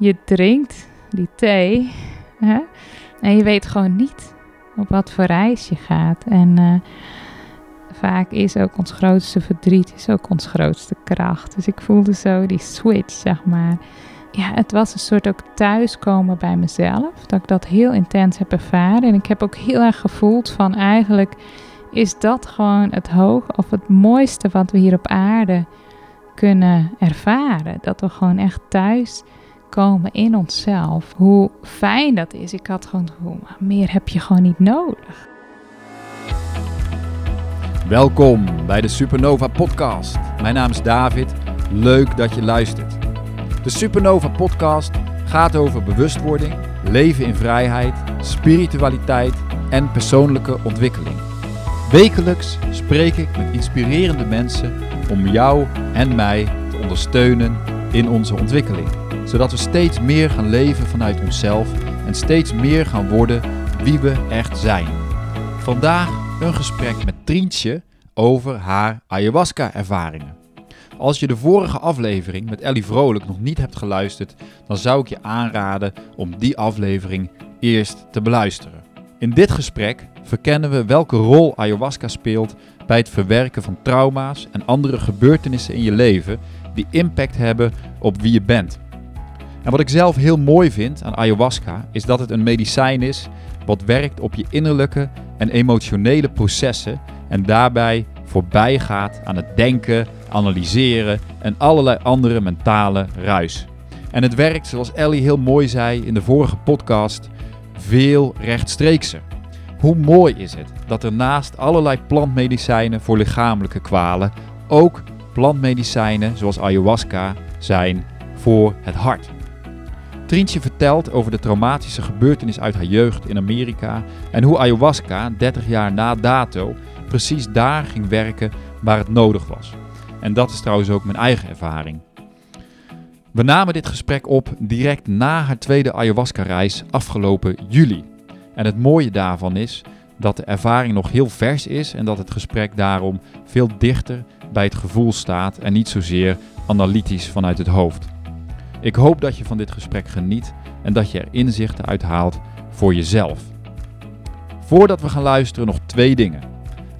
je drinkt die thee hè, en je weet gewoon niet op wat voor reis je gaat. En eh, vaak is ook ons grootste verdriet is ook ons grootste kracht. Dus ik voelde zo die switch, zeg maar. Ja, het was een soort ook thuiskomen bij mezelf. Dat ik dat heel intens heb ervaren. En ik heb ook heel erg gevoeld van eigenlijk is dat gewoon het hoog of het mooiste wat we hier op aarde kunnen ervaren. Dat we gewoon echt thuis komen in onszelf. Hoe fijn dat is. Ik had gewoon meer heb je gewoon niet nodig. Welkom bij de Supernova Podcast. Mijn naam is David. Leuk dat je luistert. De Supernova Podcast gaat over bewustwording, leven in vrijheid, spiritualiteit en persoonlijke ontwikkeling. Wekelijks spreek ik met inspirerende mensen om jou en mij te ondersteunen in onze ontwikkeling, zodat we steeds meer gaan leven vanuit onszelf en steeds meer gaan worden wie we echt zijn. Vandaag een gesprek met Trientje over haar ayahuasca-ervaringen. Als je de vorige aflevering met Ellie Vrolijk nog niet hebt geluisterd, dan zou ik je aanraden om die aflevering eerst te beluisteren. In dit gesprek verkennen we welke rol ayahuasca speelt bij het verwerken van trauma's en andere gebeurtenissen in je leven die impact hebben op wie je bent. En wat ik zelf heel mooi vind aan ayahuasca is dat het een medicijn is wat werkt op je innerlijke en emotionele processen en daarbij voorbij gaat aan het denken, analyseren en allerlei andere mentale ruis. En het werkt, zoals Ellie heel mooi zei in de vorige podcast, veel rechtstreekser. Hoe mooi is het dat er naast allerlei plantmedicijnen voor lichamelijke kwalen ook plantmedicijnen zoals ayahuasca zijn voor het hart. Trientje vertelt over de traumatische gebeurtenis uit haar jeugd in Amerika en hoe ayahuasca 30 jaar na dato precies daar ging werken waar het nodig was. En dat is trouwens ook mijn eigen ervaring. We namen dit gesprek op direct na haar tweede ayahuasca-reis afgelopen juli. En het mooie daarvan is dat de ervaring nog heel vers is en dat het gesprek daarom veel dichter bij het gevoel staat en niet zozeer analytisch vanuit het hoofd. Ik hoop dat je van dit gesprek geniet en dat je er inzichten uit haalt voor jezelf. Voordat we gaan luisteren nog twee dingen.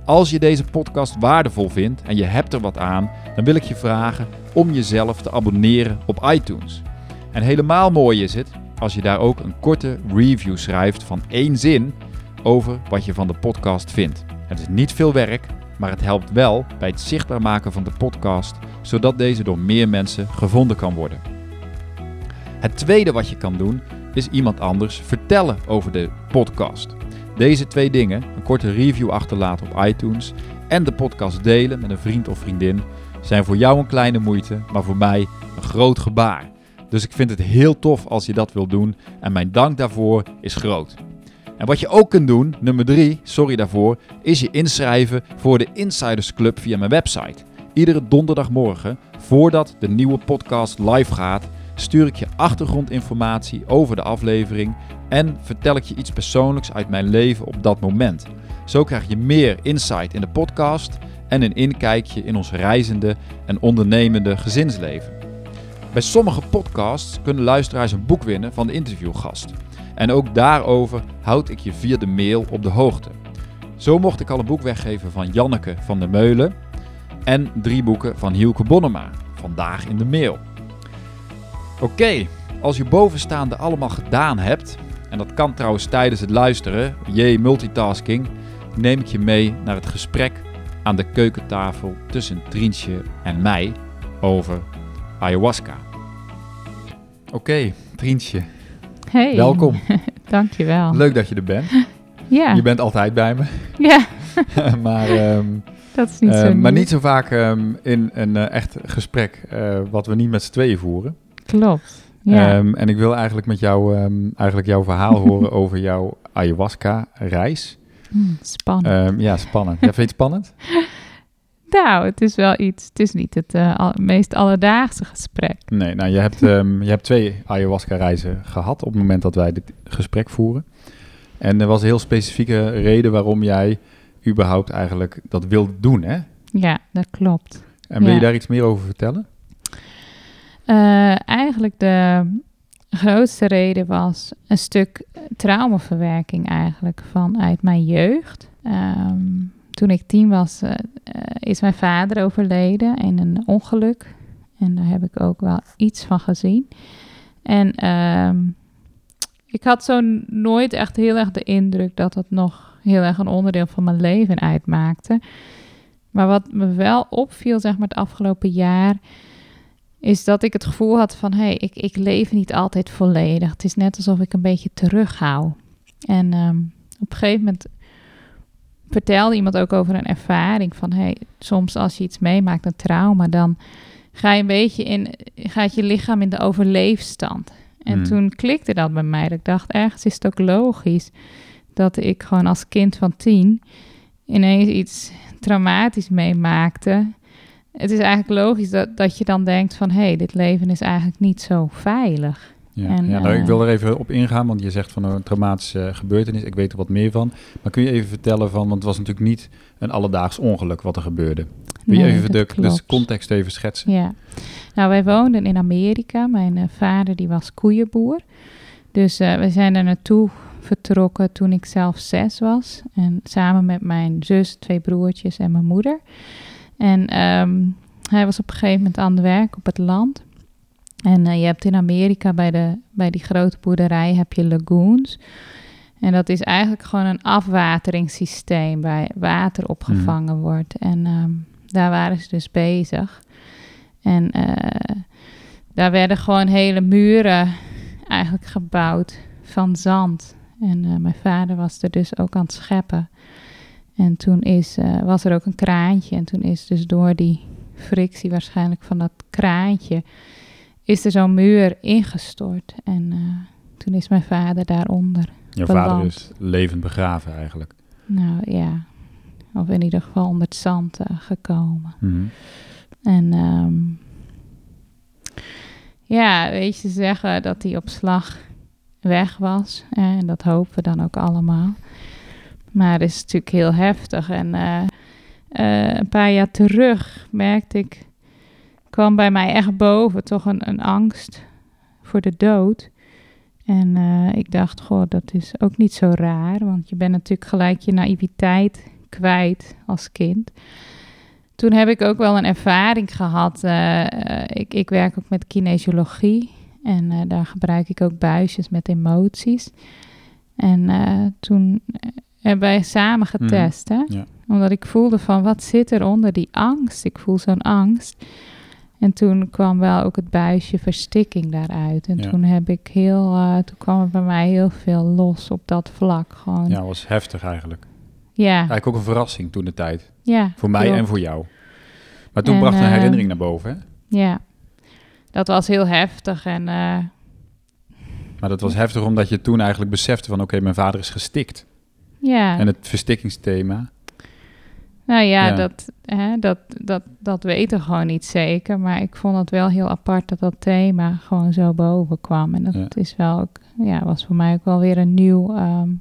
Als je deze podcast waardevol vindt en je hebt er wat aan, dan wil ik je vragen om jezelf te abonneren op iTunes. En helemaal mooi is het als je daar ook een korte review schrijft van één zin over wat je van de podcast vindt. Het is niet veel werk, maar het helpt wel bij het zichtbaar maken van de podcast, zodat deze door meer mensen gevonden kan worden. Het tweede wat je kan doen, is iemand anders vertellen over de podcast. Deze twee dingen, een korte review achterlaten op iTunes en de podcast delen met een vriend of vriendin, zijn voor jou een kleine moeite, maar voor mij een groot gebaar. Dus ik vind het heel tof als je dat wilt doen en mijn dank daarvoor is groot. En wat je ook kunt doen, nummer 3, sorry daarvoor, is je inschrijven voor de Insiders Club via mijn website. Iedere donderdagmorgen, voordat de nieuwe podcast live gaat, stuur ik je achtergrondinformatie over de aflevering en vertel ik je iets persoonlijks uit mijn leven op dat moment. Zo krijg je meer insight in de podcast en een inkijkje in ons reizende en ondernemende gezinsleven. Bij sommige podcasts kunnen luisteraars een boek winnen van de interviewgast. En ook daarover houd ik je via de mail op de hoogte. Zo mocht ik al een boek weggeven van Janneke van der Meulen en drie boeken van Hielke Bonnema, vandaag in de mail. Oké, als je bovenstaande allemaal gedaan hebt, en dat kan trouwens tijdens het luisteren, jee multitasking, neem ik je mee naar het gesprek aan de keukentafel tussen Trientje en mij over ayahuasca. Oké, Trientje, Hey, welkom. dankjewel. Leuk dat je er bent. Ja, Je bent altijd bij me, ja maar, ehm, dat is niet zo maar nieuw. niet zo vaak ehm, in een eh, echt gesprek eh, wat we niet met z'n tweeën voeren. Klopt. Ja. Ehm, en ik wil eigenlijk met jou ehm, eigenlijk jouw verhaal horen over jouw ayahuasca-reis. Hmm, spannend. Ehm, ja, spannend. Ja, vind je het spannend? nou, het is wel iets. Het is niet het eh, al- meest alledaagse gesprek. Nee, nou, je hebt, je hebt twee ayahuasca-reizen gehad op het moment dat wij dit gesprek voeren. En er was een heel specifieke reden waarom jij überhaupt eigenlijk dat wilde doen, hè? Ja, dat klopt. En wil je daar iets meer over vertellen? Eh, eigenlijk de grootste reden was een stuk traumaverwerking eigenlijk vanuit mijn jeugd. Ehm, toen ik tien was, uh, is mijn vader overleden in een ongeluk. En daar heb ik ook wel iets van gezien. En ehm, ik had zo nooit echt heel erg de indruk dat het nog heel erg een onderdeel van mijn leven uitmaakte. Maar wat me wel opviel, zeg maar, het afgelopen jaar, is dat ik het gevoel had van, hé, hey, ik, ik leef niet altijd volledig. Het is net alsof ik een beetje terughoud. En um, op een gegeven moment vertelde iemand ook over een ervaring van, hey, soms als je iets meemaakt, een trauma, dan ga je een beetje in, gaat je lichaam in de overleefstand. En hmm. toen klikte dat bij mij. Dat ik dacht, ergens is het ook logisch dat ik gewoon als kind van tien ineens iets traumatisch meemaakte. Het is eigenlijk logisch dat, dat je dan denkt van... hé, hey, dit leven is eigenlijk niet zo veilig. Ja, en, ja nou, ik eh, wil er even op ingaan, want je zegt van een traumatische gebeurtenis. Ik weet er wat meer van. Maar kun je even vertellen van, want het was natuurlijk niet een alledaags ongeluk wat er gebeurde. Wil je even de context even schetsen? Ja, nou wij woonden in Amerika. Mijn uh, vader die was koeienboer. Dus uh, we zijn er naartoe vertrokken toen ik zelf zes was. En samen met mijn zus, twee broertjes en mijn moeder. En um, hij was op een gegeven moment aan het werk op het land. En uh, je hebt in Amerika bij, de, bij die grote boerderij heb je lagoons. En dat is eigenlijk gewoon een afwateringssysteem waar water opgevangen mm. wordt. En um, daar waren ze dus bezig. En uh, daar werden gewoon hele muren eigenlijk gebouwd van zand. En uh, mijn vader was er dus ook aan het scheppen. En toen is, uh, was er ook een kraantje. En toen is dus door die frictie waarschijnlijk van dat kraantje... is er zo'n muur ingestort. En toen is mijn vader daaronder Jouw vader is levend begraven eigenlijk? Nou ja, of in ieder geval onder het zand gekomen. Mm En um, ja, weet je, zeggen dat hij op slag weg was. en dat hopen we dan ook allemaal. Maar het is natuurlijk heel heftig. En uh, uh, een paar jaar terug merkte ik, kwam bij mij echt boven toch een, een angst voor de dood. En uh, ik dacht, goh, dat is ook niet zo raar, want je bent natuurlijk gelijk je naïviteit kwijt als kind. Toen heb ik ook wel een ervaring gehad. Ik, ik werk ook met kinesiologie en daar gebruik ik ook buisjes met emoties. En toen hebben samen mhm. getest, hè? Ja. omdat ik voelde van wat zit er onder die angst. Ik voel zo'n angst. En toen kwam wel ook het buisje verstikking daaruit. En toen heb ik heel, uh, toen kwam er bij mij heel veel los op dat vlak. Gewoon. Ja, was heftig eigenlijk. Ja. Eigenlijk ook een verrassing toen de tijd. Ja. Voor mij en voor jou. Maar toen bracht een uh, herinnering naar boven, hè? Ja. Dat was heel heftig en... Uh, maar dat was heftig omdat je toen eigenlijk besefte van... oké, mijn vader is gestikt. Ja. En het verstikkingsthema nou ja, Dat, hè, dat, dat, dat weten we gewoon niet zeker. Maar ik vond het wel heel apart dat dat thema gewoon zo boven kwam. En dat is wel ook, ja, was voor mij ook wel weer een nieuw um,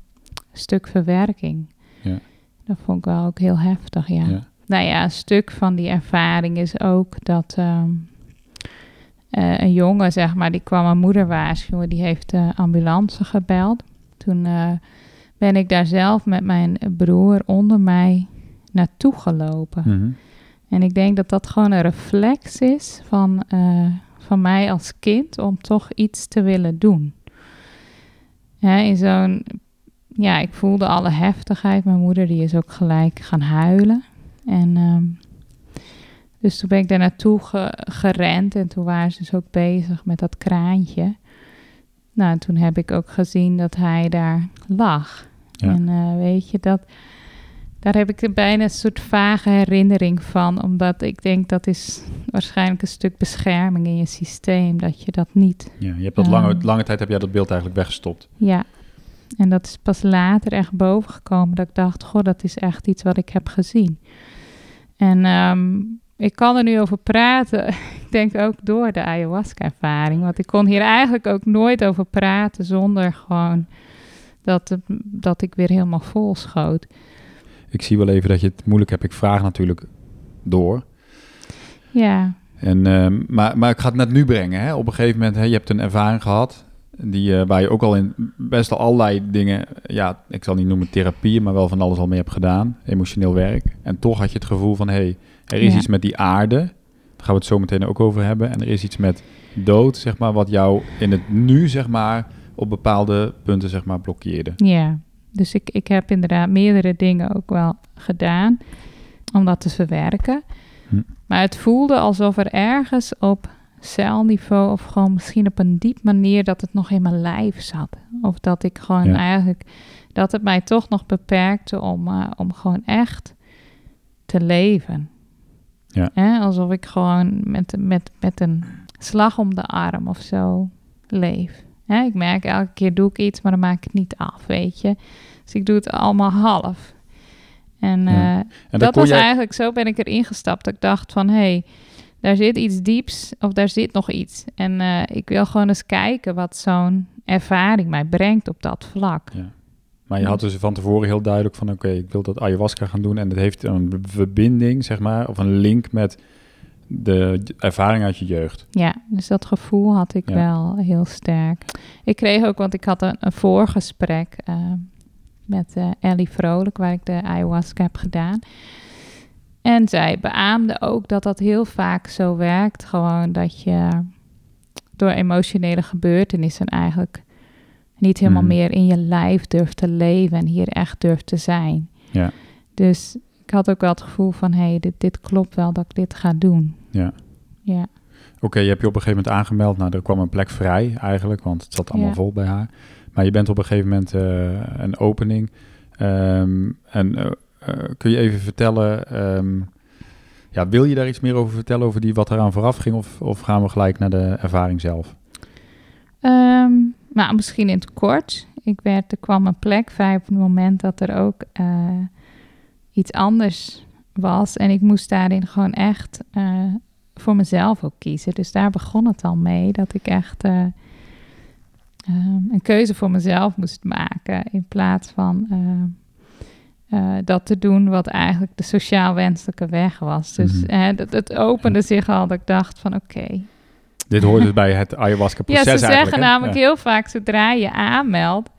stuk verwerking. Ja. Dat vond ik wel ook heel heftig, ja. ja. Nou ja, een stuk van die ervaring is ook dat um, uh, een jongen, zeg maar, die kwam mijn moeder waarschuwen. Die heeft de ambulance gebeld. Toen uh, ben ik daar zelf met mijn broer onder mij naartoe gelopen. Mhm. En ik denk dat dat gewoon een reflex is van, uh, van mij als kind om toch iets te willen doen. Ja, in zo'n, ja, ik voelde alle heftigheid. Mijn moeder die is ook gelijk gaan huilen. En um, dus toen ben ik daar naartoe gerend en toen waren ze dus ook bezig met dat kraantje. Nou, toen heb ik ook gezien dat hij daar lag. En uh, weet je, dat, daar heb ik bijna een soort vage herinnering van, omdat ik denk dat is waarschijnlijk een stuk bescherming in je systeem, dat je dat niet. Ja, je hebt dat lange, ehm, lange tijd heb jij dat beeld eigenlijk weggestopt. Ja, en dat is pas later echt boven gekomen dat ik dacht, goh, dat is echt iets wat ik heb gezien. En um, ik kan er nu over praten, ik denk ook door de ayahuasca-ervaring, want ik kon hier eigenlijk ook nooit over praten zonder gewoon dat, dat ik weer helemaal vol schoot ik zie wel even dat je het moeilijk hebt. Ik vraag natuurlijk door. Ja. En, uh, maar, maar ik ga het net nu brengen. Hè? Op een gegeven moment, hè, je hebt een ervaring gehad. Die, eh, waar je ook al in best al allerlei dingen, ja, ik zal niet noemen therapieën, maar wel van alles al mee hebt gedaan. Emotioneel werk. En toch had je het gevoel van, hé, hey, er is Ja. iets met die aarde. Daar gaan we het zo meteen ook over hebben. En er is iets met dood, zeg maar, wat jou in het nu, zeg maar, op bepaalde punten, zeg maar, blokkeerde. Ja, dus ik, ik heb inderdaad meerdere dingen ook wel gedaan om dat te verwerken. Hm. Maar het voelde alsof er ergens op celniveau of gewoon misschien op een diep manier dat het nog in mijn lijf zat. Of dat ik gewoon Ja. eigenlijk, dat het mij toch nog beperkte om, eh, om gewoon echt te leven. Ja. Alsof ik gewoon met, met, met een slag om de arm of zo leef. Hè? Ik merk elke keer doe ik iets, maar dan maak ik het niet af, weet je. Dus ik doe het allemaal half. En, Ja. eh, En dat was eigenlijk, zo ben ik erin gestapt. Dat ik dacht van, hé, hey, daar zit iets dieps of daar zit nog iets. En eh, ik wil gewoon eens kijken wat zo'n ervaring mij brengt op dat vlak. Maar je had dus van tevoren heel duidelijk van, oké, ik wil dat ayahuasca gaan doen. En het heeft een verbinding, zeg maar, of een link met de ervaring uit je jeugd. Ja, dus dat gevoel had ik Ja. wel heel sterk. Ik kreeg ook, want ik had een, een voorgesprek eh, met eh, Ellie Vrolijk, waar ik de ayahuasca heb gedaan. En zij beaamde ook dat dat heel vaak zo werkt. Gewoon dat je door emotionele gebeurtenissen eigenlijk niet helemaal Mhm. meer in je lijf durft te leven en hier echt durft te zijn. Ja. Dus ik had ook wel het gevoel van, hé, hey, dit, dit klopt wel dat ik dit ga doen. Ja. Ja. Oké, je hebt je op een gegeven moment aangemeld. Nou, er kwam een plek vrij eigenlijk, want het zat allemaal Ja. vol bij haar. Maar je bent op een gegeven moment eh, een opening. Ehm, en eh, eh, kun je even vertellen, ehm, ja, wil je daar iets meer over vertellen, over die wat eraan vooraf ging? Of, of gaan we gelijk naar de ervaring zelf? Ehm, nou, misschien in het kort. Ik werd, er kwam een plek vrij op het moment dat er ook iets anders was. En ik moest daarin gewoon echt eh, voor mezelf ook kiezen. Dus daar begon het al mee dat ik echt eh, ehm, een keuze voor mezelf moest maken. In plaats van eh, dat te doen wat eigenlijk de sociaal wenselijke weg was. Dus Mhm. eh, het, het opende zich al dat ik dacht van oké, Dit hoort dus bij het ayahuasca-proces ja, ze eigenlijk. zeggen namelijk Ja. heel vaak, zodra je aanmeldt,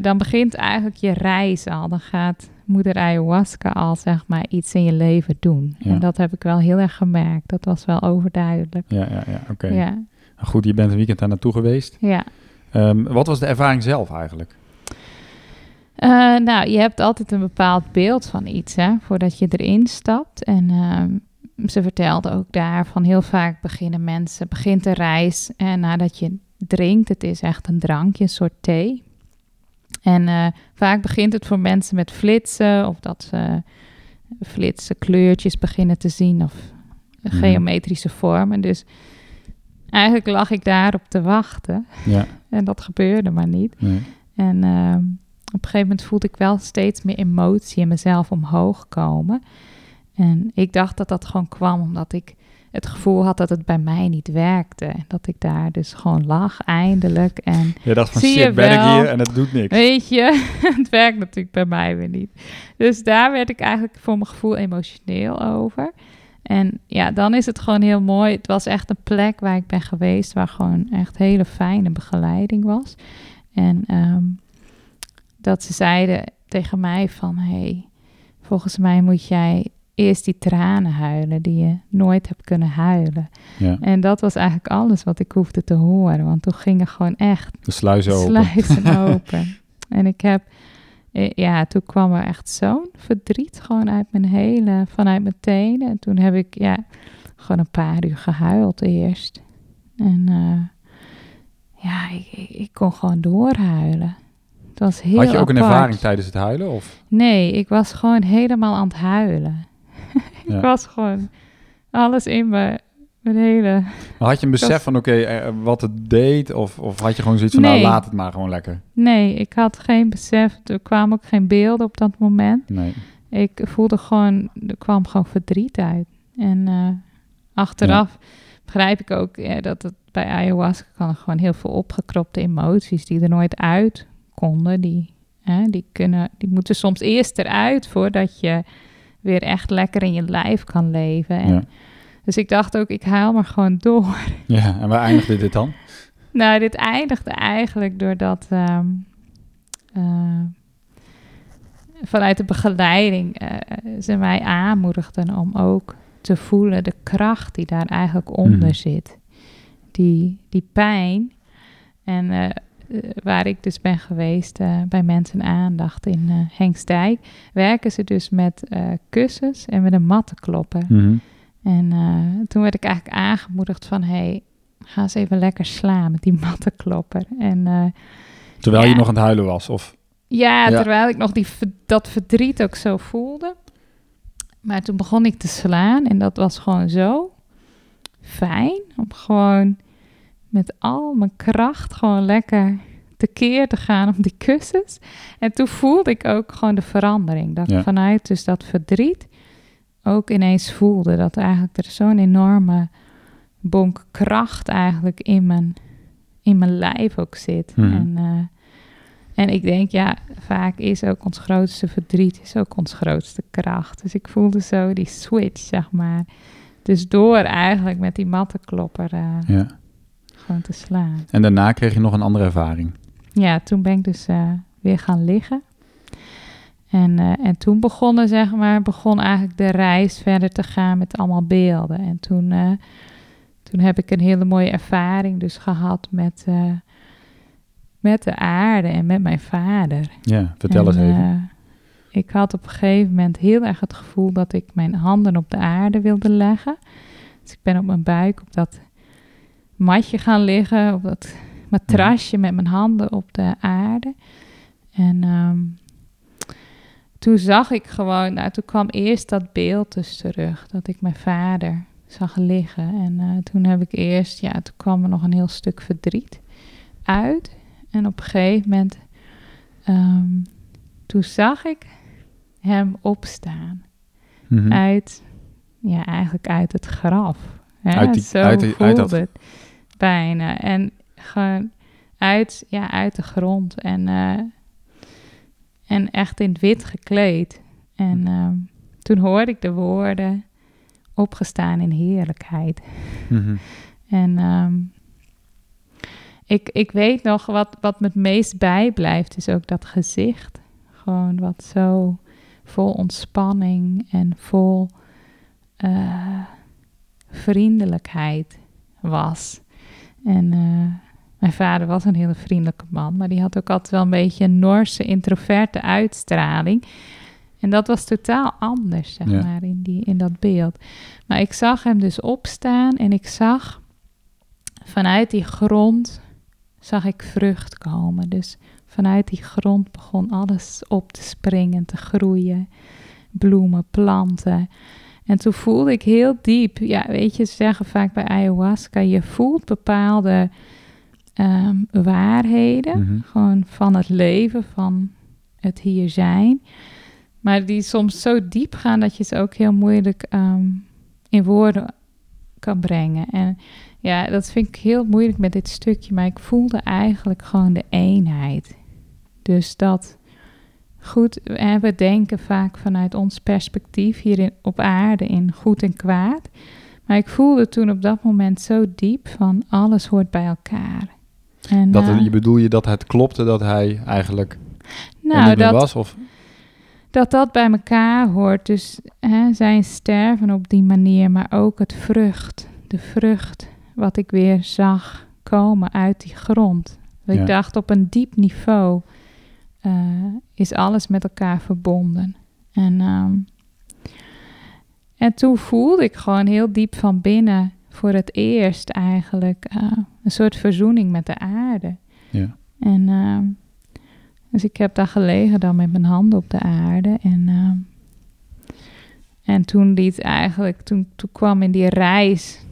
dan begint eigenlijk je reis al. Dan gaat moeder ayahuasca al, zeg maar, iets in je leven doen. Ja. En dat heb ik wel heel erg gemerkt. Dat was wel overduidelijk. Ja, ja, ja oké. Ja, Nou Goed, je bent een weekend daar naartoe geweest. ja. Ehm, wat was de ervaring zelf eigenlijk? Eh, nou, je hebt altijd een bepaald beeld van iets, hè, voordat je erin stapt. En ehm, ze vertelde ook daar van heel vaak beginnen mensen, begint de reis en nadat je drinkt, het is echt een drankje, een soort thee. En eh, vaak begint het voor mensen met flitsen of dat ze flitsen, kleurtjes beginnen te zien of Mhm. geometrische vormen. Dus eigenlijk lag ik daarop te wachten Ja, en dat gebeurde maar niet. nee. En ehm, op een gegeven moment voelde ik wel steeds meer emotie in mezelf omhoog komen. En ik dacht dat dat gewoon kwam omdat ik het gevoel had dat het bij mij niet werkte. En dat ik daar dus gewoon lag eindelijk. En Je dacht van Zie je shit, ben ik hier en het doet niks. weet je, het werkt natuurlijk bij mij weer niet. Dus daar werd ik eigenlijk voor mijn gevoel emotioneel over. En ja, dan is het gewoon heel mooi. Het was echt een plek waar ik ben geweest, waar gewoon echt hele fijne begeleiding was. En ehm, dat ze zeiden tegen mij van, hey, volgens mij moet jij eerst die tranen huilen die je nooit hebt kunnen huilen. Ja, En dat was eigenlijk alles wat ik hoefde te horen, want toen gingen gewoon echt de sluizen open. sluizen open. En ik heb, eh, ja, toen kwam er echt zo'n verdriet gewoon uit mijn hele, vanuit mijn tenen. En toen heb ik, ja, gewoon een paar uur gehuild eerst. En eh, ja, ik, ik, ik kon gewoon doorhuilen. Het was heel Had je ook een ervaring tijdens het huilen? Of? Nee, ik was gewoon helemaal aan het huilen. Ik was gewoon alles in me, mijn hele... Maar had je een besef was- van, oké, eh, wat het deed? Of, of had je gewoon zoiets van, Nee. nou, laat het maar gewoon lekker? Nee, ik had geen besef. Er kwamen ook geen beelden op dat moment. Nee. Ik voelde gewoon, er kwam gewoon verdriet uit. En eh, achteraf begrijp ik ook dat het bij ayahuasca kan er gewoon heel veel opgekropte emoties die er nooit uit konden. Die, hè, die, kunnen, die moeten soms eerst eruit voordat je weer echt lekker in je lijf kan leven. En, Ja. Dus ik dacht ook, ik haal maar gewoon door. Ja, en waar eindigde dit dan? Nou, dit eindigde eigenlijk doordat ehm, eh, vanuit de begeleiding eh, ze mij aanmoedigden om ook te voelen de kracht die daar eigenlijk onder Mhm. zit. Die, die pijn. En waar ik dus ben geweest eh, bij Mensen Aandacht in eh Hengstdijk, werken ze dus met eh, kussens en met een mattenklopper. Mhm. En eh, toen werd ik eigenlijk aangemoedigd van, hey, ga eens even lekker slaan met die mattenklopper. En eh, Terwijl je nog aan het huilen was. Of, ja, Ja. terwijl ik nog die, dat verdriet ook zo voelde. Maar toen begon ik te slaan en dat was gewoon zo fijn om gewoon met al mijn kracht gewoon lekker tekeer te gaan op die kussens. En toen voelde ik ook gewoon de verandering. Dat Ja. ik vanuit dus dat verdriet ook ineens voelde dat eigenlijk er zo'n enorme bonk kracht eigenlijk in mijn, in mijn lijf ook zit. Mhm. En, eh, en ik denk, ja, vaak is ook ons grootste verdriet, is ook ons grootste kracht. Dus ik voelde zo die switch, zeg maar. Dus door eigenlijk met die mattenklopper eh, ja. Gewoon te slaan. En daarna kreeg je nog een andere ervaring. Ja, toen ben ik dus eh, weer gaan liggen. En, eh, en toen begonnen, zeg maar, begon eigenlijk de reis verder te gaan met allemaal beelden. En toen, eh, toen heb ik een hele mooie ervaring dus gehad met, met de aarde en met mijn vader. Ja, vertel En, eens even. ik had op een gegeven moment heel erg het gevoel dat ik mijn handen op de aarde wilde leggen. Dus ik ben op mijn buik op dat matje gaan liggen, op dat matrasje met mijn handen op de aarde. En ehm, toen zag ik gewoon, nou toen kwam eerst dat beeld dus terug, dat ik mijn vader zag liggen. En eh, toen heb ik eerst, ja, toen kwam er nog een heel stuk verdriet uit. En op een gegeven moment, ehm, toen zag ik hem opstaan Mhm. uit, ja, eigenlijk uit het graf. Hè? Uit die- Zo uit die- uit voelde dat- het bijna. En gewoon uit, ja, uit de grond. En, eh, en echt in het wit gekleed. En ehm, toen hoorde ik de woorden opgestaan in heerlijkheid. Mhm. En ehm, ik, ik weet nog wat, wat me het meest bijblijft, is ook dat gezicht. Gewoon wat zo vol ontspanning en vol eh, vriendelijkheid was. En eh, mijn vader was een hele vriendelijke man, maar die had ook altijd wel een beetje een Noorse, introverte uitstraling. En dat was totaal anders, zeg Ja. maar, in, die, in dat beeld. Maar ik zag hem dus opstaan en ik zag vanuit die grond, zag ik vrucht komen. Dus vanuit die grond begon alles op te springen, te groeien. Bloemen, planten. En toen voelde ik heel diep, ja, weet je, ze zeggen vaak bij ayahuasca, je voelt bepaalde ehm, waarheden, Mhm. gewoon van het leven, van het hier zijn. Maar die soms zo diep gaan dat je ze ook heel moeilijk ehm, in woorden kan brengen. En ja, dat vind ik heel moeilijk met dit stukje, maar ik voelde eigenlijk gewoon de eenheid. Dus dat goed, hè, we denken vaak vanuit ons perspectief hier in, op aarde in goed en kwaad. Maar ik voelde toen op dat moment zo diep van alles hoort bij elkaar. En, Dat, eh, je bedoel je dat het klopte dat hij eigenlijk nou, dat, was? Of? dat dat bij elkaar hoort. Dus hè, zijn sterven op die manier, maar ook het vrucht. De vrucht wat ik weer zag komen uit die grond. Dat Ja. Ik dacht op een diep niveau eh, is alles met elkaar verbonden. En, ehm, en toen voelde ik gewoon heel diep van binnen voor het eerst eigenlijk eh, een soort verzoening met de aarde. Ja. En ehm, dus ik heb daar gelegen dan met mijn handen op de aarde. En, ehm, en toen liet eigenlijk, toen, toen kwam in die reis,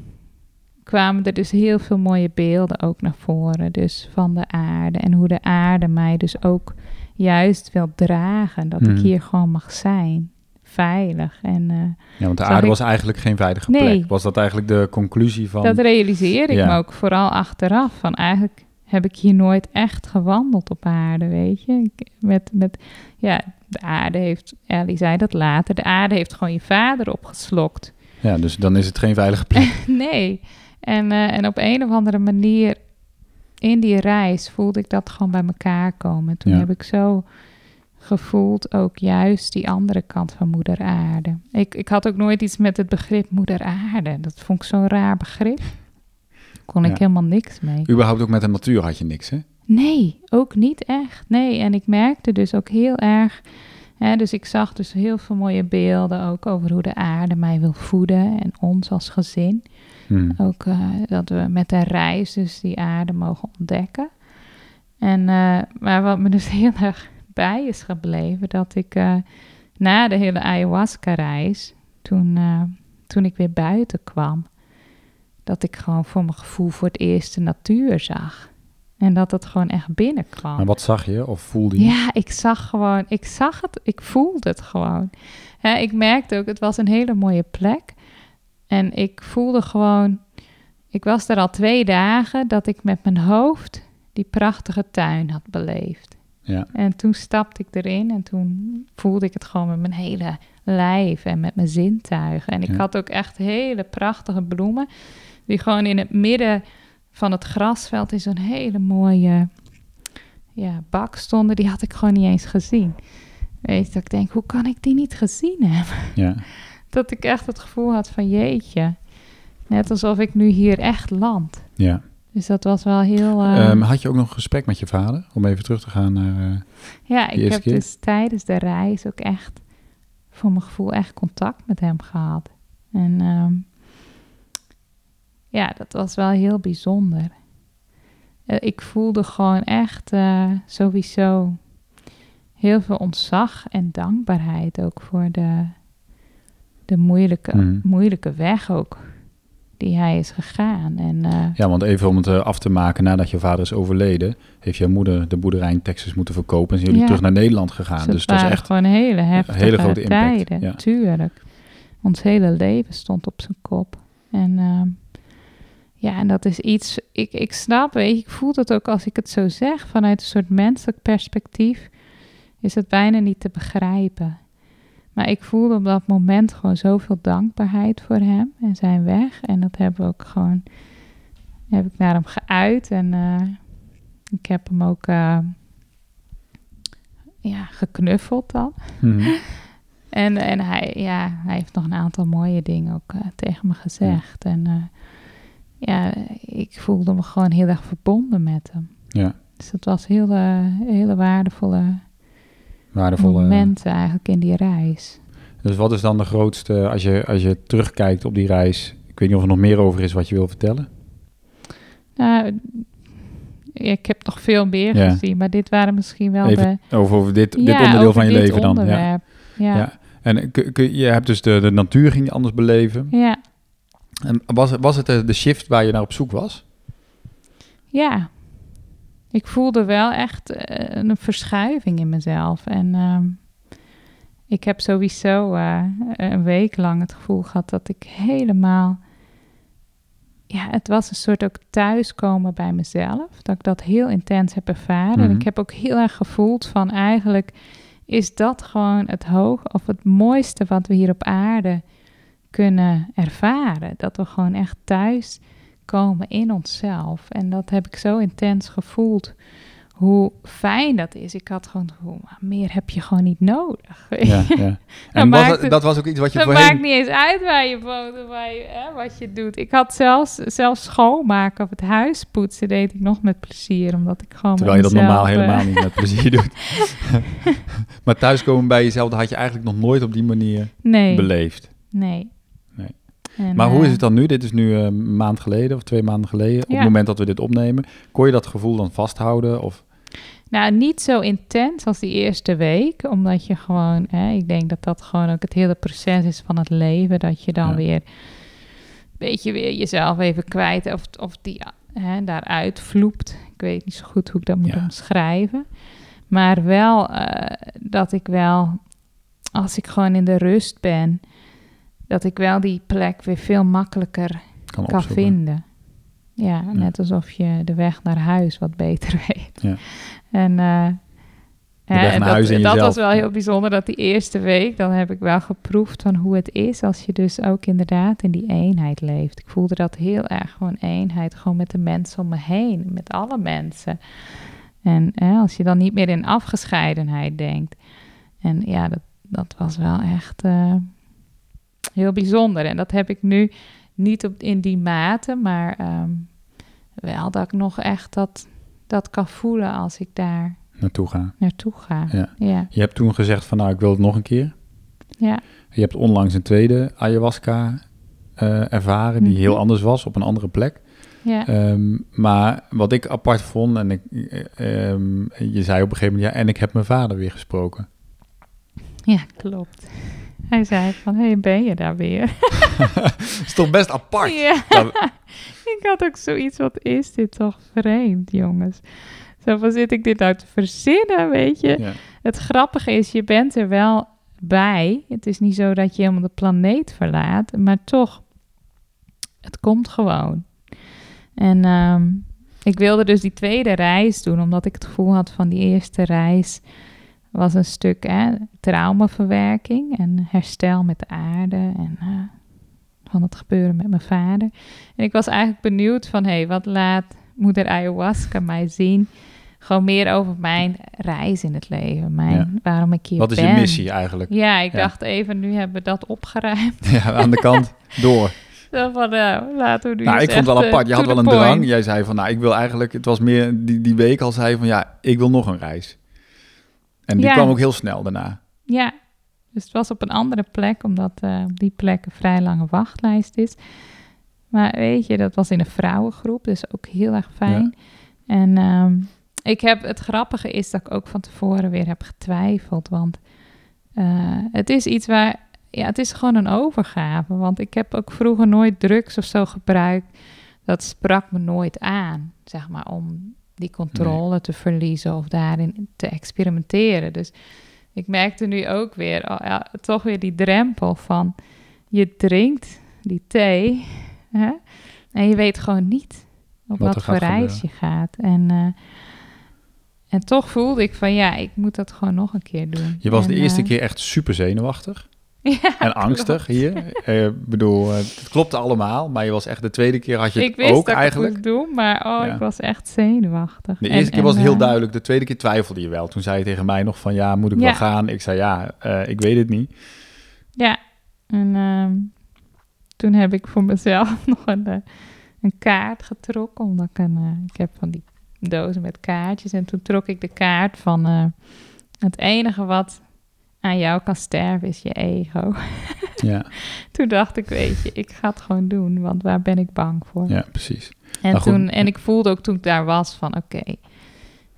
kwamen er dus heel veel mooie beelden ook naar voren. Dus van de aarde. En hoe de aarde mij dus ook juist wil dragen. Dat Mhm. ik hier gewoon mag zijn. Veilig. En eh, Ja, want de aarde ik- was eigenlijk geen veilige Nee. plek. Was dat eigenlijk de conclusie van... dat realiseer ik Ja. me ook vooral achteraf. Van eigenlijk heb ik hier nooit echt gewandeld op aarde, weet je. Ik, met, met, ja, de aarde heeft, Ellie zei dat later, de aarde heeft gewoon je vader opgeslokt. Ja, dus dan is het geen veilige plek. nee. En, eh, en op een of andere manier in die reis voelde ik dat gewoon bij elkaar komen. Toen Ja. heb ik zo gevoeld ook juist die andere kant van moeder aarde. Ik, ik had ook nooit iets met het begrip moeder aarde. Dat vond ik zo'n raar begrip. Kon Ja. ik helemaal niks mee. Überhaupt ook met de natuur had je niks, hè? Nee, ook niet echt. Nee, en ik merkte dus ook heel erg. Dus ik zag dus heel veel mooie beelden ook over hoe de aarde mij wil voeden en ons als gezin. Hmm. Ook eh, dat we met de reis dus die aarde mogen ontdekken. En, eh, maar wat me dus heel erg bij is gebleven, dat ik eh, na de hele ayahuasca-reis, toen, toen ik weer buiten kwam, dat ik gewoon voor mijn gevoel voor het eerst de natuur zag. En dat het gewoon echt binnenkwam. Maar wat zag je of voelde je? Ja, ik zag gewoon, ik zag het, ik voelde het gewoon. Hè, ik merkte ook, het was een hele mooie plek. En ik voelde gewoon, ik was er al twee dagen dat ik met mijn hoofd die prachtige tuin had beleefd. Ja. En toen stapte ik erin en toen voelde ik het gewoon met mijn hele lijf en met mijn zintuigen. En ik Ja. had ook echt hele prachtige bloemen die gewoon in het midden van het grasveld in zo'n hele mooie ja, bak stonden. Die had ik gewoon niet eens gezien. Weet je, dat ik denk, hoe kan ik die niet gezien hebben? Ja. Dat ik echt het gevoel had van jeetje. Net alsof ik nu hier echt land. ja. Dus dat was wel heel... Ehm, had je ook nog een gesprek met je vader? Om even terug te gaan naar... eh, Ja, ik heb keer? dus tijdens de reis ook echt, voor mijn gevoel, echt contact met hem gehad. En ehm, ja, dat was wel heel bijzonder. Eh, ik voelde gewoon echt eh, sowieso heel veel ontzag en dankbaarheid ook voor de, de moeilijke, Mhm. moeilijke weg ook die hij is gegaan. En eh, Ja, want even om het af te maken, nadat je vader is overleden, heeft jouw moeder de boerderij in Texas moeten verkopen en zijn jullie Ja. terug naar Nederland gegaan. Dus dat is echt. gewoon hele heftige hele grote impact, tijden, ja. tuurlijk. Ons hele leven stond op zijn kop. En ehm, ja, en dat is iets, ik, ik snap, weet je, ik voel dat ook als ik het zo zeg, vanuit een soort menselijk perspectief, is het bijna niet te begrijpen. Maar ik voelde op dat moment gewoon zoveel dankbaarheid voor hem en zijn weg. En dat hebben we ook gewoon, heb ik naar hem geuit. En eh, ik heb hem ook eh, ja, geknuffeld dan. Mhm. En, en hij, ja, hij heeft nog een aantal mooie dingen ook eh, tegen me gezegd. En eh, ja, ik voelde me gewoon heel erg verbonden met hem. Ja, Dus dat was heel, eh, hele waardevolle waardevolle. momenten eigenlijk in die reis. Dus wat is dan de grootste, als je, als je terugkijkt op die reis, ik weet niet of er nog meer over is wat je wil vertellen? Nou, ik heb nog veel meer Ja. gezien, maar dit waren misschien wel Even de... Over, over dit, dit onderdeel van je leven dan. Ja. Ja. Ja. En kun, kun- je hebt dus de, de natuur ging je anders beleven. ja. En was, het- was het de, de shift waar je naar op zoek was? Ja, ik voelde wel echt eh, een verschuiving in mezelf. En ehm, ik heb sowieso eh, een week lang het gevoel gehad dat ik helemaal. Ja, het was een soort ook thuiskomen bij mezelf. Dat ik dat heel intens heb ervaren. En Mhm. ik heb ook heel erg gevoeld van eigenlijk is dat gewoon het hoog of het mooiste wat we hier op aarde kunnen ervaren. Dat we gewoon echt thuis komen in onszelf. En dat heb ik zo intens gevoeld. Hoe fijn dat is. Ik had gewoon het "Maar meer heb je gewoon niet nodig. Ja, ja. En was het- het- dat was ook iets wat je Het voorheen... maakt niet eens uit waar je woont of waar je, hè, wat je doet. Ik had zelfs, zelfs schoonmaken of het huis poetsen deed ik nog met plezier. Omdat ik gewoon Terwijl je dat normaal mezelf, eh, helemaal niet met plezier doet. maar thuiskomen bij jezelf, dat had je eigenlijk nog nooit op die manier Nee, beleefd. nee. En, Maar hoe is eh, het dan nu? Dit is nu eh, een maand geleden of twee maanden geleden. Op Ja. het moment dat we dit opnemen. Kon je dat gevoel dan vasthouden? Of, Nou, niet zo intens als die eerste week. Omdat je gewoon, hè, ik denk dat dat gewoon ook het hele proces is van het leven. Dat je dan Ja. weer een beetje weer jezelf even kwijt of, of die hè, daaruit vloept. Ik weet niet zo goed hoe ik dat moet Ja. omschrijven. Maar wel eh, dat ik wel, als ik gewoon in de rust ben, dat ik wel die plek weer veel makkelijker kan vinden. Ja, net alsof je de weg naar huis wat beter weet. Ja. En eh, dat, was wel heel bijzonder dat die eerste week, dan heb ik wel geproefd van hoe het is als je dus ook inderdaad in die eenheid leeft. Ik voelde dat heel erg gewoon eenheid, gewoon met de mensen om me heen, met alle mensen. En hè, als je dan niet meer in afgescheidenheid denkt. En ja, dat, dat was wel echt eh, heel bijzonder. En dat heb ik nu niet op, in die mate, maar ehm, wel dat ik nog echt dat, dat kan voelen als ik daar Naartoe gaan. naartoe ga. Ja. Ja, Je hebt toen gezegd van nou, ik wil het nog een keer. ja. Je hebt onlangs een tweede ayahuasca eh, ervaren die Mhm. heel anders was op een andere plek. ja. Ehm, maar wat ik apart vond, en ik, eh, ehm, je zei op een gegeven moment, ja, en ik heb mijn vader weer gesproken. ja, klopt. Hij zei van, hé, hey, ben je daar weer? Is toch best apart? Ja. Nou, ik had ook zoiets, wat is dit toch vreemd, jongens? Zo van, zit ik dit nou te verzinnen, weet je? ja. Het grappige is, je bent er wel bij. Het is niet zo dat je helemaal de planeet verlaat, maar toch, het komt gewoon. En ehm, ik wilde dus die tweede reis doen, omdat ik het gevoel had van die eerste reis was een stuk hè, traumaverwerking en herstel met de aarde en eh, van het gebeuren met mijn vader. En ik was eigenlijk benieuwd van, hé, hey, wat laat moeder ayahuasca mij zien? Gewoon meer over mijn reis in het leven, mijn, Ja. waarom ik hier Wat is ben. je missie eigenlijk? Ja, ik Ja. dacht even, nu hebben we dat opgeruimd. Ja, aan de kant door. Van, nou, laten we nu Nou, ik vond het wel apart. eh, Je had to wel een drang. Jij zei van, nou, ik wil eigenlijk... Het was meer die, die week al zei van, ja, ik wil nog een reis. En die Ja. kwam ook heel snel daarna. Ja, dus het was op een andere plek, omdat eh, op die plek een vrij lange wachtlijst is. Maar weet je, dat was in een vrouwengroep, dus ook heel erg fijn. En ehm, ik heb, het grappige is dat ik ook van tevoren weer heb getwijfeld, want eh, het is iets waar, ja, het is gewoon een overgave. Want ik heb ook vroeger nooit drugs of zo gebruikt. Dat sprak me nooit aan, zeg maar, om die controle te verliezen of daarin te experimenteren. Dus ik merkte nu ook weer, oh ja, toch weer die drempel van je drinkt die thee hè, en je weet gewoon niet op Wat wat, voor reis je gaat. En, eh, en toch voelde ik van ja, ik moet dat gewoon nog een keer doen. Je was En, de eerste eh, keer echt super zenuwachtig ja, en angstig klopt. hier. Eh, Ik bedoel, eh, het klopte allemaal, maar je was echt de tweede keer had je het Ik wist ook dat ik eigenlijk. doen, maar oh, Ja. ik was echt zenuwachtig. De En- eerste keer was het heel eh, duidelijk. De tweede keer twijfelde je wel. Toen zei je tegen mij nog van ja, moet ik Ja. wel gaan? Ik zei ja, ik weet het niet. Ja, en ehm, toen heb ik voor mezelf nog een, een kaart getrokken. Omdat ik een, ik heb van die dozen met kaartjes. En toen trok ik de kaart van het enige wat aan jou kan sterven is je ego. Ja, toen dacht ik, weet je, ik ga het gewoon doen. Want waar ben ik bang voor? ja precies. En, goed. toen, en ik voelde ook toen ik daar was van, oké,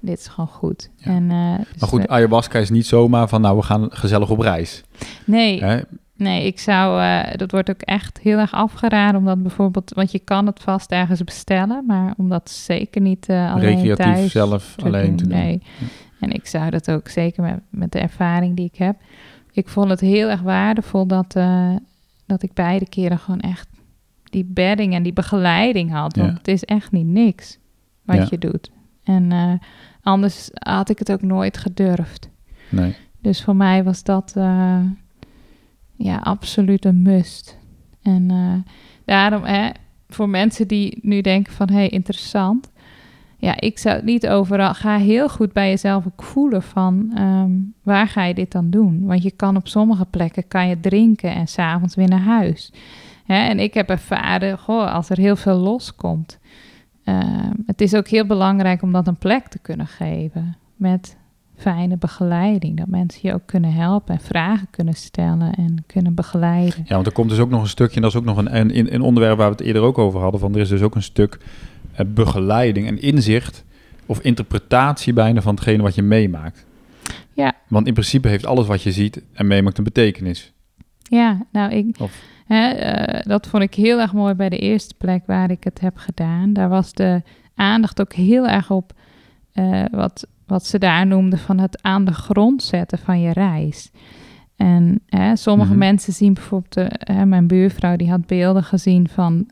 dit is gewoon goed. Ja. En, eh, dus Maar goed, we- ayahuasca is niet zomaar van nou, we gaan gezellig op reis. nee, Hè? Nee, ik zou, eh, dat wordt ook echt heel erg afgeraden, omdat bijvoorbeeld, want je kan het vast ergens bestellen, maar om dat zeker niet eh alleen Recreatief thuis zelf te alleen doen, te doen. Nee. En ik zou dat ook zeker met, met de ervaring die ik heb. Ik vond het heel erg waardevol dat, eh, dat ik beide keren gewoon echt die bedding en die begeleiding had. Want Ja. het is echt niet niks wat Ja. je doet. En eh, anders had ik het ook nooit gedurfd. Nee. Dus voor mij was dat eh, ja, absoluut een must. En daarom, hè, voor mensen die nu denken van, hé, hey, interessant. Ja, ik zou het niet overal... Ga heel goed bij jezelf ook voelen van, ehm, waar ga je dit dan doen? Want je kan op sommige plekken, kan je drinken en s'avonds weer naar huis. En ik heb ervaren, goh, als er heel veel loskomt... ehm, het is ook heel belangrijk om dat een plek te kunnen geven. Met fijne begeleiding. Dat mensen je ook kunnen helpen en vragen kunnen stellen en kunnen begeleiden. Ja, want er komt dus ook nog een stukje, en dat is ook nog een, een, een onderwerp waar we het eerder ook over hadden, van er is dus ook een stuk begeleiding en inzicht of interpretatie bijna van hetgene wat je meemaakt. Ja. Want in principe heeft alles wat je ziet en meemaakt een betekenis. Ja, nou, ik, Of- hè, eh, dat vond ik heel erg mooi bij de eerste plek waar ik het heb gedaan. Daar was de aandacht ook heel erg op eh, wat, wat ze daar noemden van het aan de grond zetten van je reis. En hè, sommige Mhm. mensen zien bijvoorbeeld, eh, hè, mijn buurvrouw die had beelden gezien van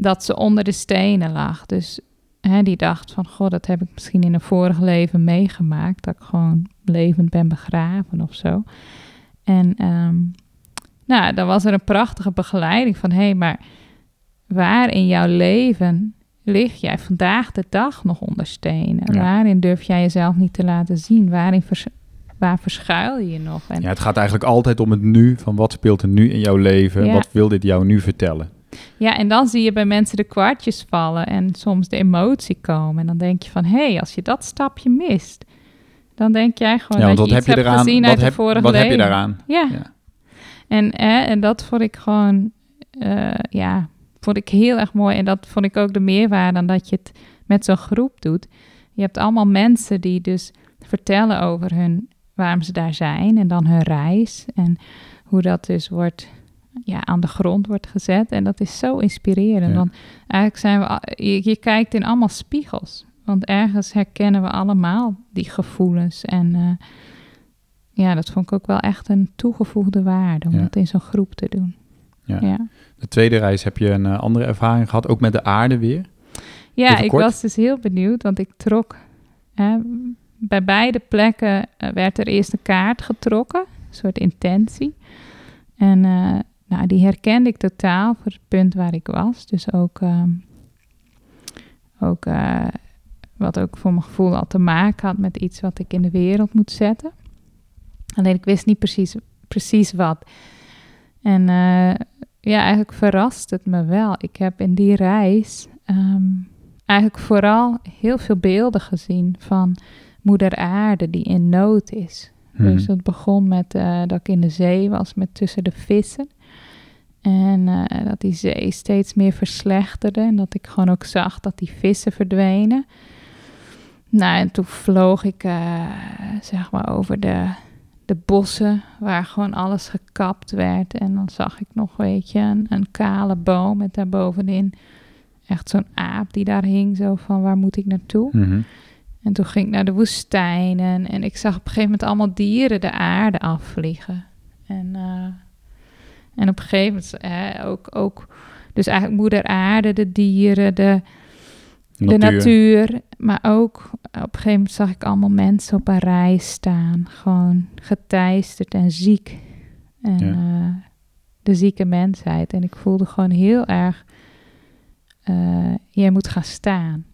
dat ze onder de stenen lag. Dus hè, die dacht van, goh, dat heb ik misschien in een vorig leven meegemaakt. Dat ik gewoon levend ben begraven of zo. En ehm, nou, dan was er een prachtige begeleiding van, hé, hey, maar waar in jouw leven lig jij vandaag de dag nog onder stenen? Ja. Waarin durf jij jezelf niet te laten zien? Waarin vers- waar verschuil je je nog? En Ja, het gaat eigenlijk altijd om het nu, van wat speelt er nu in jouw leven, Ja. wat wil dit jou nu vertellen? Ja, en dan zie je bij mensen de kwartjes vallen en soms de emotie komen. En dan denk je van, hé, hey, als je dat stapje mist, dan denk jij gewoon ja, dat wat je heb je eraan? gezien Wat, uit heb, de vorige wat heb je daaraan? Ja, Ja. En, eh, en dat vond ik gewoon, eh, ja, vond ik heel erg mooi. En dat vond ik ook de meerwaarde aan dat je het met zo'n groep doet. Je hebt allemaal mensen die dus vertellen over hun, waarom ze daar zijn en dan hun reis. En hoe dat dus wordt, ja, aan de grond wordt gezet. En dat is zo inspirerend. Ja. Want eigenlijk zijn we, je, je kijkt in allemaal spiegels. Want ergens herkennen we allemaal die gevoelens. En eh, ja, dat vond ik ook wel echt een toegevoegde waarde om Ja. dat in zo'n groep te doen. Ja. Ja, De tweede reis heb je een eh, andere ervaring gehad, ook met de aarde weer. ja ik was dus heel benieuwd, want ik trok. Hè, bij beide plekken eh, werd er eerst een kaart getrokken, een soort intentie. En nou, die herkende ik totaal voor het punt waar ik was. Dus ook, ehm, ook eh, wat ook voor mijn gevoel al te maken had met iets wat ik in de wereld moet zetten. Alleen ik wist niet precies, precies wat. En eh, ja, eigenlijk verrast het me wel. Ik heb in die reis ehm, eigenlijk vooral heel veel beelden gezien van moeder aarde die in nood is. Dus Mhm. het begon met eh, dat ik in de zee was met tussen de vissen. En eh, dat die zee steeds meer verslechterde. En dat ik gewoon ook zag dat die vissen verdwenen. Nou, en toen vloog ik eh, zeg maar over de, de bossen waar gewoon alles gekapt werd. En dan zag ik nog, weet je, een, een kale boom met daarbovenin echt zo'n aap die daar hing. Zo van, waar moet ik naartoe? Mhm. En toen ging ik naar de woestijnen en ik zag op een gegeven moment allemaal dieren de aarde afvliegen. En, eh, en op een gegeven moment eh, ook, ook, dus eigenlijk moeder aarde, de dieren, de, de natuur. Maar ook op een gegeven moment zag ik allemaal mensen op een rij staan. Gewoon geteisterd en ziek. En Ja. eh, de zieke mensheid. En ik voelde gewoon heel erg, eh, jij moet gaan staan.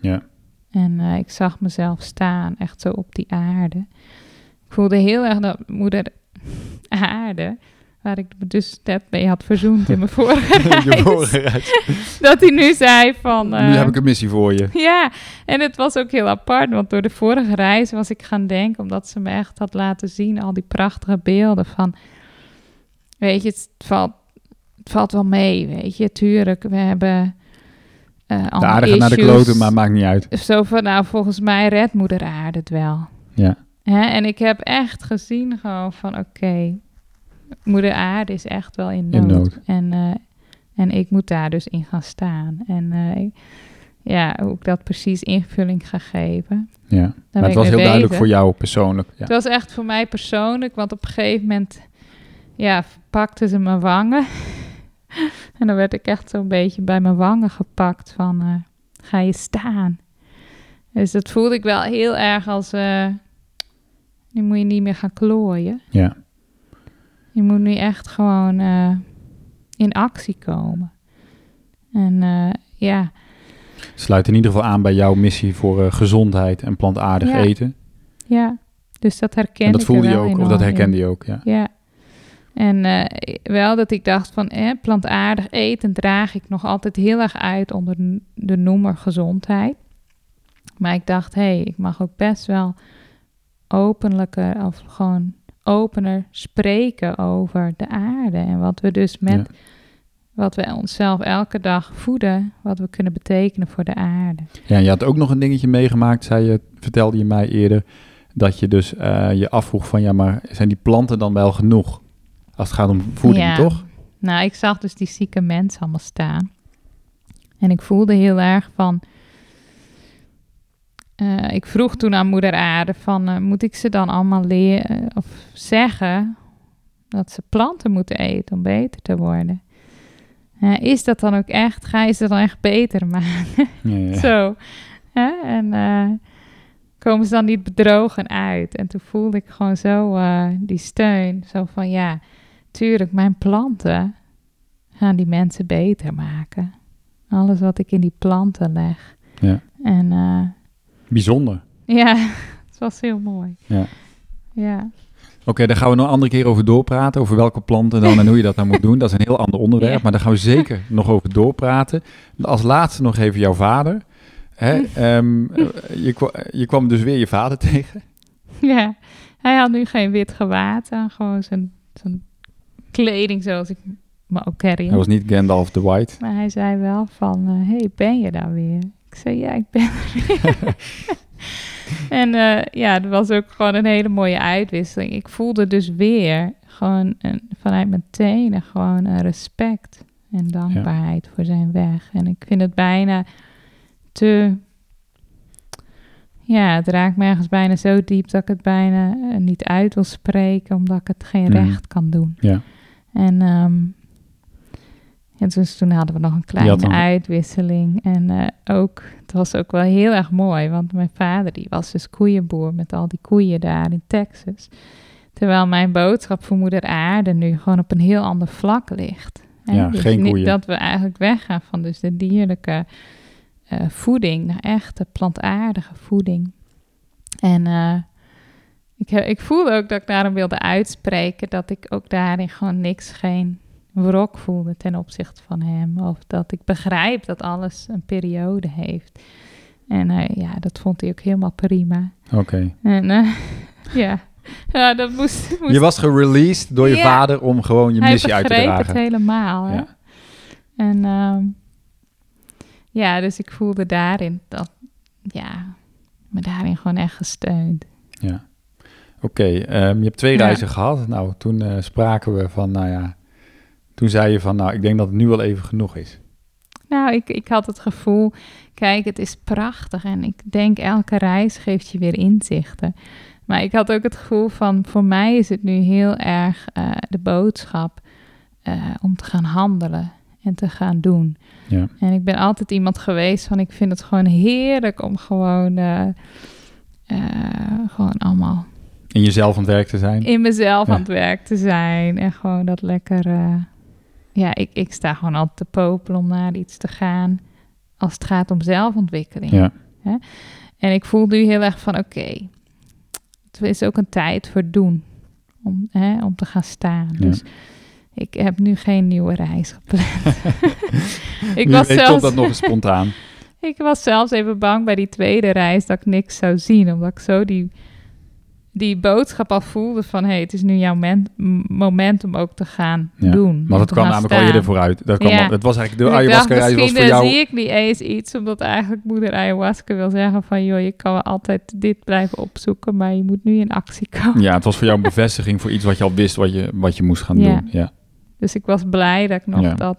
Ja. En eh, ik zag mezelf staan, echt zo op die aarde. Ik voelde heel erg dat moeder aarde, waar ik me dus net mee had verzoend in mijn vorige reis, vorige reis. dat hij nu zei van... nu eh, heb ik een missie voor je. ja, en het was ook heel apart, want door de vorige reis was ik gaan denken, omdat ze me echt had laten zien, al die prachtige beelden van, weet je, het valt, het valt wel mee, weet je, tuurlijk, we hebben eh De aarde gaat naar de kloten, maar maakt niet uit. Zo van, nou, volgens mij redt moeder aarde het wel. Ja. Hè? En ik heb echt gezien gewoon van, oké, moeder aarde is echt wel in nood. In nood. En, eh, en ik moet daar dus in gaan staan. En ik- ja, hoe ik dat precies invulling ga geven. ja. Maar het was heel duidelijk voor jou persoonlijk. Ja. Het was echt voor mij persoonlijk, want op een gegeven moment, ja, pakten ze mijn wangen. en dan werd ik echt zo'n beetje bij mijn wangen gepakt van, eh, ga je staan? Dus dat voelde ik wel heel erg als, nu moet je niet meer gaan klooien. ja. Je moet nu echt gewoon eh, in actie komen. En eh, ja, Sluit in ieder geval aan bij jouw missie voor eh, gezondheid en plantaardig Ja. eten. ja, dus dat herkende En dat voelde je ook, of dat in. herkende je ook. Ja. Ja. En wel dat ik dacht van eh, plantaardig eten draag ik nog altijd heel erg uit onder de noemer gezondheid. Maar ik dacht, hé, hey, ik mag ook best wel openlijker of gewoon opener spreken over de aarde. En wat we dus met Ja. wat we onszelf elke dag voeden, wat we kunnen betekenen voor de aarde. Ja, en je had ook nog een dingetje meegemaakt, zei je, vertelde je mij eerder, dat je dus eh, je afvroeg van, ja, maar zijn die planten dan wel genoeg? Als het gaat om voeding, Ja. toch? Nou, ik zag dus die zieke mensen allemaal staan. En ik voelde heel erg van. Eh, ik vroeg toen aan moeder aarde van, eh, moet ik ze dan allemaal leren of zeggen dat ze planten moeten eten om beter te worden? Is dat dan ook echt? Ga je ze dan echt beter maken? Ja, ja. Zo. En eh, komen ze dan niet bedrogen uit? En toen voelde ik gewoon zo eh, die steun. Zo van ja, tuurlijk, mijn planten gaan die mensen beter maken. Alles wat ik in die planten leg. Ja. En eh, Bijzonder. ja, het was heel mooi. Ja. Ja. Oké, daar gaan we nog een andere keer over doorpraten. Over welke planten dan en hoe je dat dan moet doen. Dat is een heel ander onderwerp. Maar daar gaan we zeker nog over doorpraten. Als laatste nog even jouw vader. Hè, ehm, eh, je, je kwam dus weer je vader tegen. Ja, hij had nu geen wit gewaad aan, gewoon zijn, zijn kleding zoals ik me ook herinner. Hij was niet Gandalf the White. Maar hij zei wel van, hé, hey, ben je daar weer? Ik zei, ja, ik ben er weer. en eh, ja, het was ook gewoon een hele mooie uitwisseling. Ik voelde dus weer gewoon een, vanuit mijn tenen gewoon een respect en dankbaarheid voor zijn weg. En ik vind het bijna te... Ja, het raakt me ergens bijna zo diep dat ik het bijna eh, niet uit wil spreken, omdat ik het geen Mhm. recht kan doen. Ja. En, ehm, en dus toen hadden we nog een kleine uitwisseling. En eh, ook, het was ook wel heel erg mooi, want mijn vader die was dus koeienboer met al die koeien daar in Texas. Terwijl mijn boodschap voor moeder aarde nu gewoon op een heel ander vlak ligt. Hè? Ja, dus geen niet koeien. dat we eigenlijk weggaan van dus de dierlijke eh, voeding naar echte plantaardige voeding. En eh, ik, ik voelde ook dat ik daarom wilde uitspreken dat ik ook daarin gewoon niks, geen wrok voelde ten opzichte van hem. Of dat ik begrijp dat alles een periode heeft. En eh, ja, dat vond hij ook helemaal prima. Oké. En eh, ja. ja, dat moest, moest Je was gereleased door je Ja. vader om gewoon je hij missie uit te begreep het dragen. helemaal. Hè? Ja. En ehm, ja, dus ik voelde daarin dat, ja, me daarin gewoon echt gesteund. Ja. Oké, ehm, je hebt twee Ja. reizen gehad. Nou, toen eh, spraken we van, nou ja... Toen zei je van, nou, ik denk dat het nu wel even genoeg is. Nou, ik, ik had het gevoel, kijk, het is prachtig en ik denk elke reis geeft je weer inzichten. Maar ik had ook het gevoel van, voor mij is het nu heel erg eh, de boodschap eh, om te gaan handelen en te gaan doen. Ja. En ik ben altijd iemand geweest van, ik vind het gewoon heerlijk om gewoon, eh, gewoon allemaal In jezelf aan het werk te zijn. in mezelf Ja. aan het werk te zijn. En gewoon dat lekker... ja, ik, ik sta gewoon altijd te popelen om naar iets te gaan. Als het gaat om zelfontwikkeling. Ja. En ik voel nu heel erg van, oké... het is ook een tijd voor doen. Om, hè, om te gaan staan. Ja. Dus ik heb nu geen nieuwe reis gepland. ik, was zelfs, komt dat nog eens spontaan. ik was zelfs even bang bij die tweede reis dat ik niks zou zien. Omdat ik zo die, die boodschap al voelde van... hé, hey, het is nu jouw moment om ook te gaan Ja, doen. Maar dat kwam namelijk al eerder vooruit. Dat kwam Ja. al- was eigenlijk de ayahuasca-reis was voor jou... zie ik niet eens iets... omdat eigenlijk moeder ayahuasca wil zeggen van... joh, je kan wel altijd dit blijven opzoeken... maar je moet nu in actie komen. Ja, het was voor jou een bevestiging voor iets wat je al wist wat je, wat je moest gaan Ja. doen. Ja. Dus ik was blij dat ik nog dat,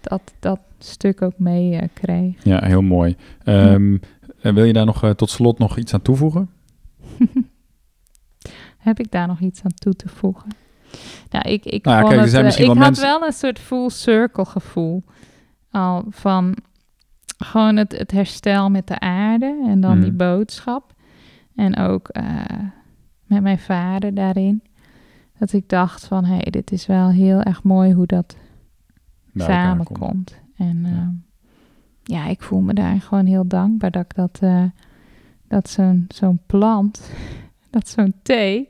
dat, dat stuk ook mee eh, kreeg. ja, heel mooi. En wil je daar nog eh, tot slot nog iets aan toevoegen? Heb ik daar nog iets aan toe te voegen? Nou, ik, ik, Nou ja, vond kijk, het, zijn eh, ik wel had mensen- wel een soort full circle gevoel. Al van gewoon het, het herstel met de aarde en dan Mhm. die boodschap. En ook eh, met mijn vader daarin. Dat ik dacht van, hé, hey, dit is wel heel erg mooi hoe dat samenkomt. En Ja. ja. ja, ik voel me daar gewoon heel dankbaar dat ik dat, eh, dat zo'n zo'n plant, dat zo'n thee,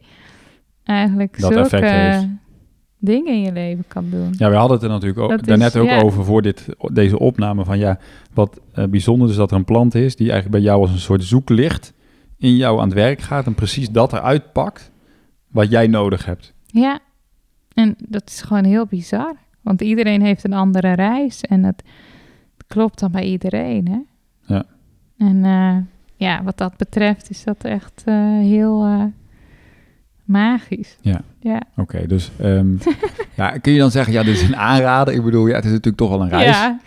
eigenlijk Dat zulke effect heeft. dingen in je leven kan doen. Ja, we hadden het er natuurlijk ook, Dat is- daarnet ook ja. over voor dit, deze opname. Van ja, wat eh, bijzonder is dat er een plant is die eigenlijk bij jou als een soort zoeklicht in jou aan het werk gaat. En precies dat eruit pakt wat jij nodig hebt. Ja, en dat is gewoon heel bizar. Want iedereen heeft een andere reis en het klopt dan bij iedereen, hè? Ja. En eh, ja, wat dat betreft is dat echt eh, heel eh, magisch. Ja. Ja. Oké, dus ehm, ja, kun je dan zeggen, ja, dit is een aanrader. Ik bedoel, ja, het is natuurlijk toch wel een reis. Ja,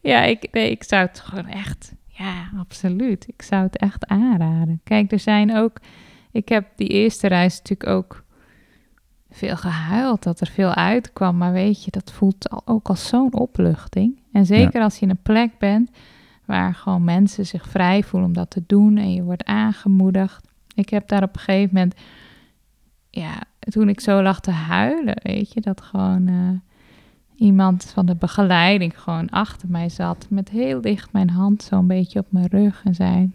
ja ik, nee, ik zou het gewoon echt, ja, absoluut. Ik zou het echt aanraden. Kijk, er zijn ook, ik heb die eerste reis natuurlijk ook veel gehuild, dat er veel uitkwam. Maar weet je, dat voelt al, ook als zo'n opluchting. En zeker als je in een plek bent waar gewoon mensen zich vrij voelen om dat te doen en je wordt aangemoedigd. Ik heb daar op een gegeven moment, ja, toen ik zo lag te huilen, weet je, dat gewoon eh, iemand van de begeleiding gewoon achter mij zat met heel dicht mijn hand zo'n beetje op mijn rug en zei,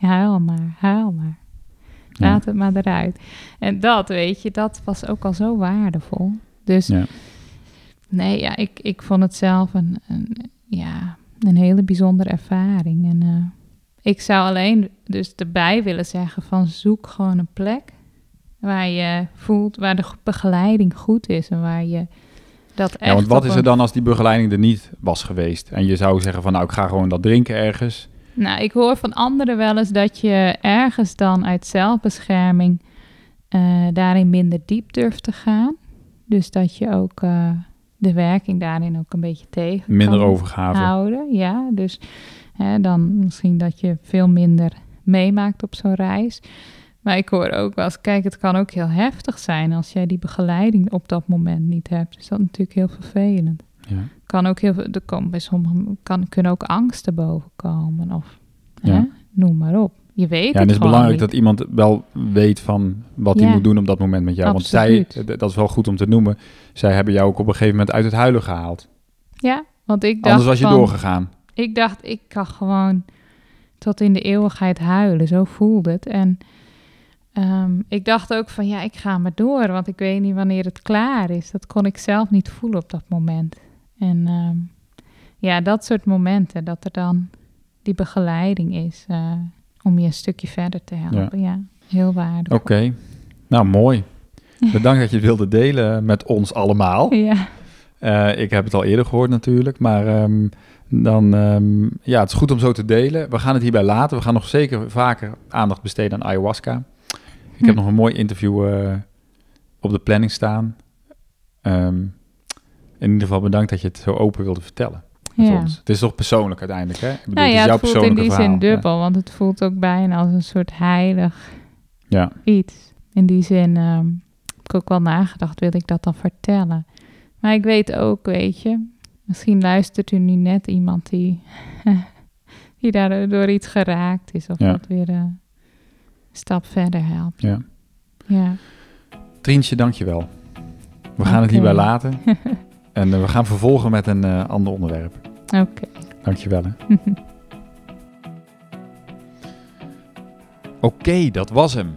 huil maar, huil maar. Laat het maar eruit. En dat, weet je, dat was ook al zo waardevol. Dus Ja. nee, ja, ik, ik vond het zelf een, een, ja, een hele bijzondere ervaring. En eh, ik zou alleen dus erbij willen zeggen van zoek gewoon een plek waar je voelt, waar de begeleiding goed is en waar je dat echt Ja, want wat is er dan als die begeleiding er niet was geweest? En je zou zeggen van nou, ik ga gewoon dat drinken ergens. Nou, ik hoor van anderen wel eens dat je ergens dan uit zelfbescherming eh, daarin minder diep durft te gaan. Dus dat je ook eh, de werking daarin ook een beetje tegen Minder kan overgave. houden. Ja, dus hè, dan misschien dat je veel minder meemaakt op zo'n reis. Maar ik hoor ook wel eens, kijk, het kan ook heel heftig zijn als jij die begeleiding op dat moment niet hebt. Dus dat is natuurlijk heel vervelend Ja. kan ook heel veel, er komen bij sommigen kan, kunnen ook angsten boven komen. Of Ja. hè, noem maar op. Je weet Ja, het en het is belangrijk niet. dat iemand wel weet van wat hij moet doen op dat moment met jou. Want zij, dat is wel goed om te noemen, zij hebben jou ook op een gegeven moment uit het huilen gehaald. Ja, want ik dacht Anders was je van- doorgegaan. Ik dacht, ik kan gewoon tot in de eeuwigheid huilen. Zo voelde het. En ehm, ik dacht ook van, ja, ik ga maar door. Want ik weet niet wanneer het klaar is. Dat kon ik zelf niet voelen op dat moment. En ehm, ja, dat soort momenten, dat er dan die begeleiding is... eh, om je een stukje verder te helpen. Ja, heel waardevol. Oké, nou mooi. Bedankt dat je het wilde delen met ons allemaal. Ja, Eh, ik heb het al eerder gehoord natuurlijk, maar ehm, dan, ehm, ja, het is goed om zo te delen. We gaan het hierbij laten. We gaan nog zeker vaker aandacht besteden aan ayahuasca. Ik heb Hm. nog een mooi interview eh, op de planning staan. Ehm, in ieder geval bedankt dat je het zo open wilde vertellen met ja. ons. Het is toch persoonlijk uiteindelijk, hè? Ik bedoel, Nou het ja, is jouw het voelt in die zin dubbel, want het voelt ook bijna als een soort heilig Ja. iets. In die zin ehm, heb ik ook wel nagedacht, wil ik dat dan vertellen? Maar ik weet ook, weet je, misschien luistert u nu net iemand die, die daardoor iets geraakt is of wat weer eh, een stap verder helpt. ja. Ja, Trientje, dankjewel. We gaan het hierbij laten. en eh, we gaan vervolgen met een eh, ander onderwerp. Oké. Dankjewel. Hè. Oké, dat was hem.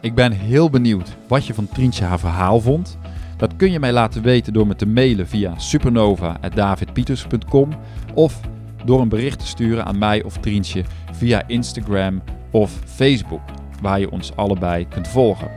Ik ben heel benieuwd wat je van Trientje haar verhaal vond. Dat kun je mij laten weten door me te mailen via supernova.davidpieters.com of door een bericht te sturen aan mij of Trientje via Instagram of Facebook, waar je ons allebei kunt volgen.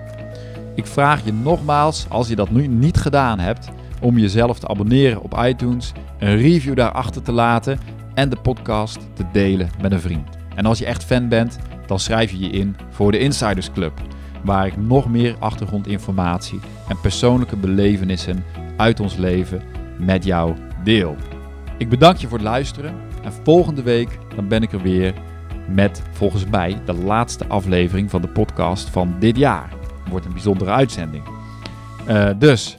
Ik vraag je nogmaals, als je dat nu niet gedaan hebt, om jezelf te abonneren op iTunes, een review daarachter te laten en de podcast te delen met een vriend. En als je echt fan bent, dan schrijf je je in voor de Insiders Club, waar ik nog meer achtergrondinformatie en persoonlijke belevenissen uit ons leven met jou deel. Ik bedank je voor het luisteren en volgende week dan ben ik er weer met volgens mij de laatste aflevering van de podcast van dit jaar. Het wordt een bijzondere uitzending. Eh, dus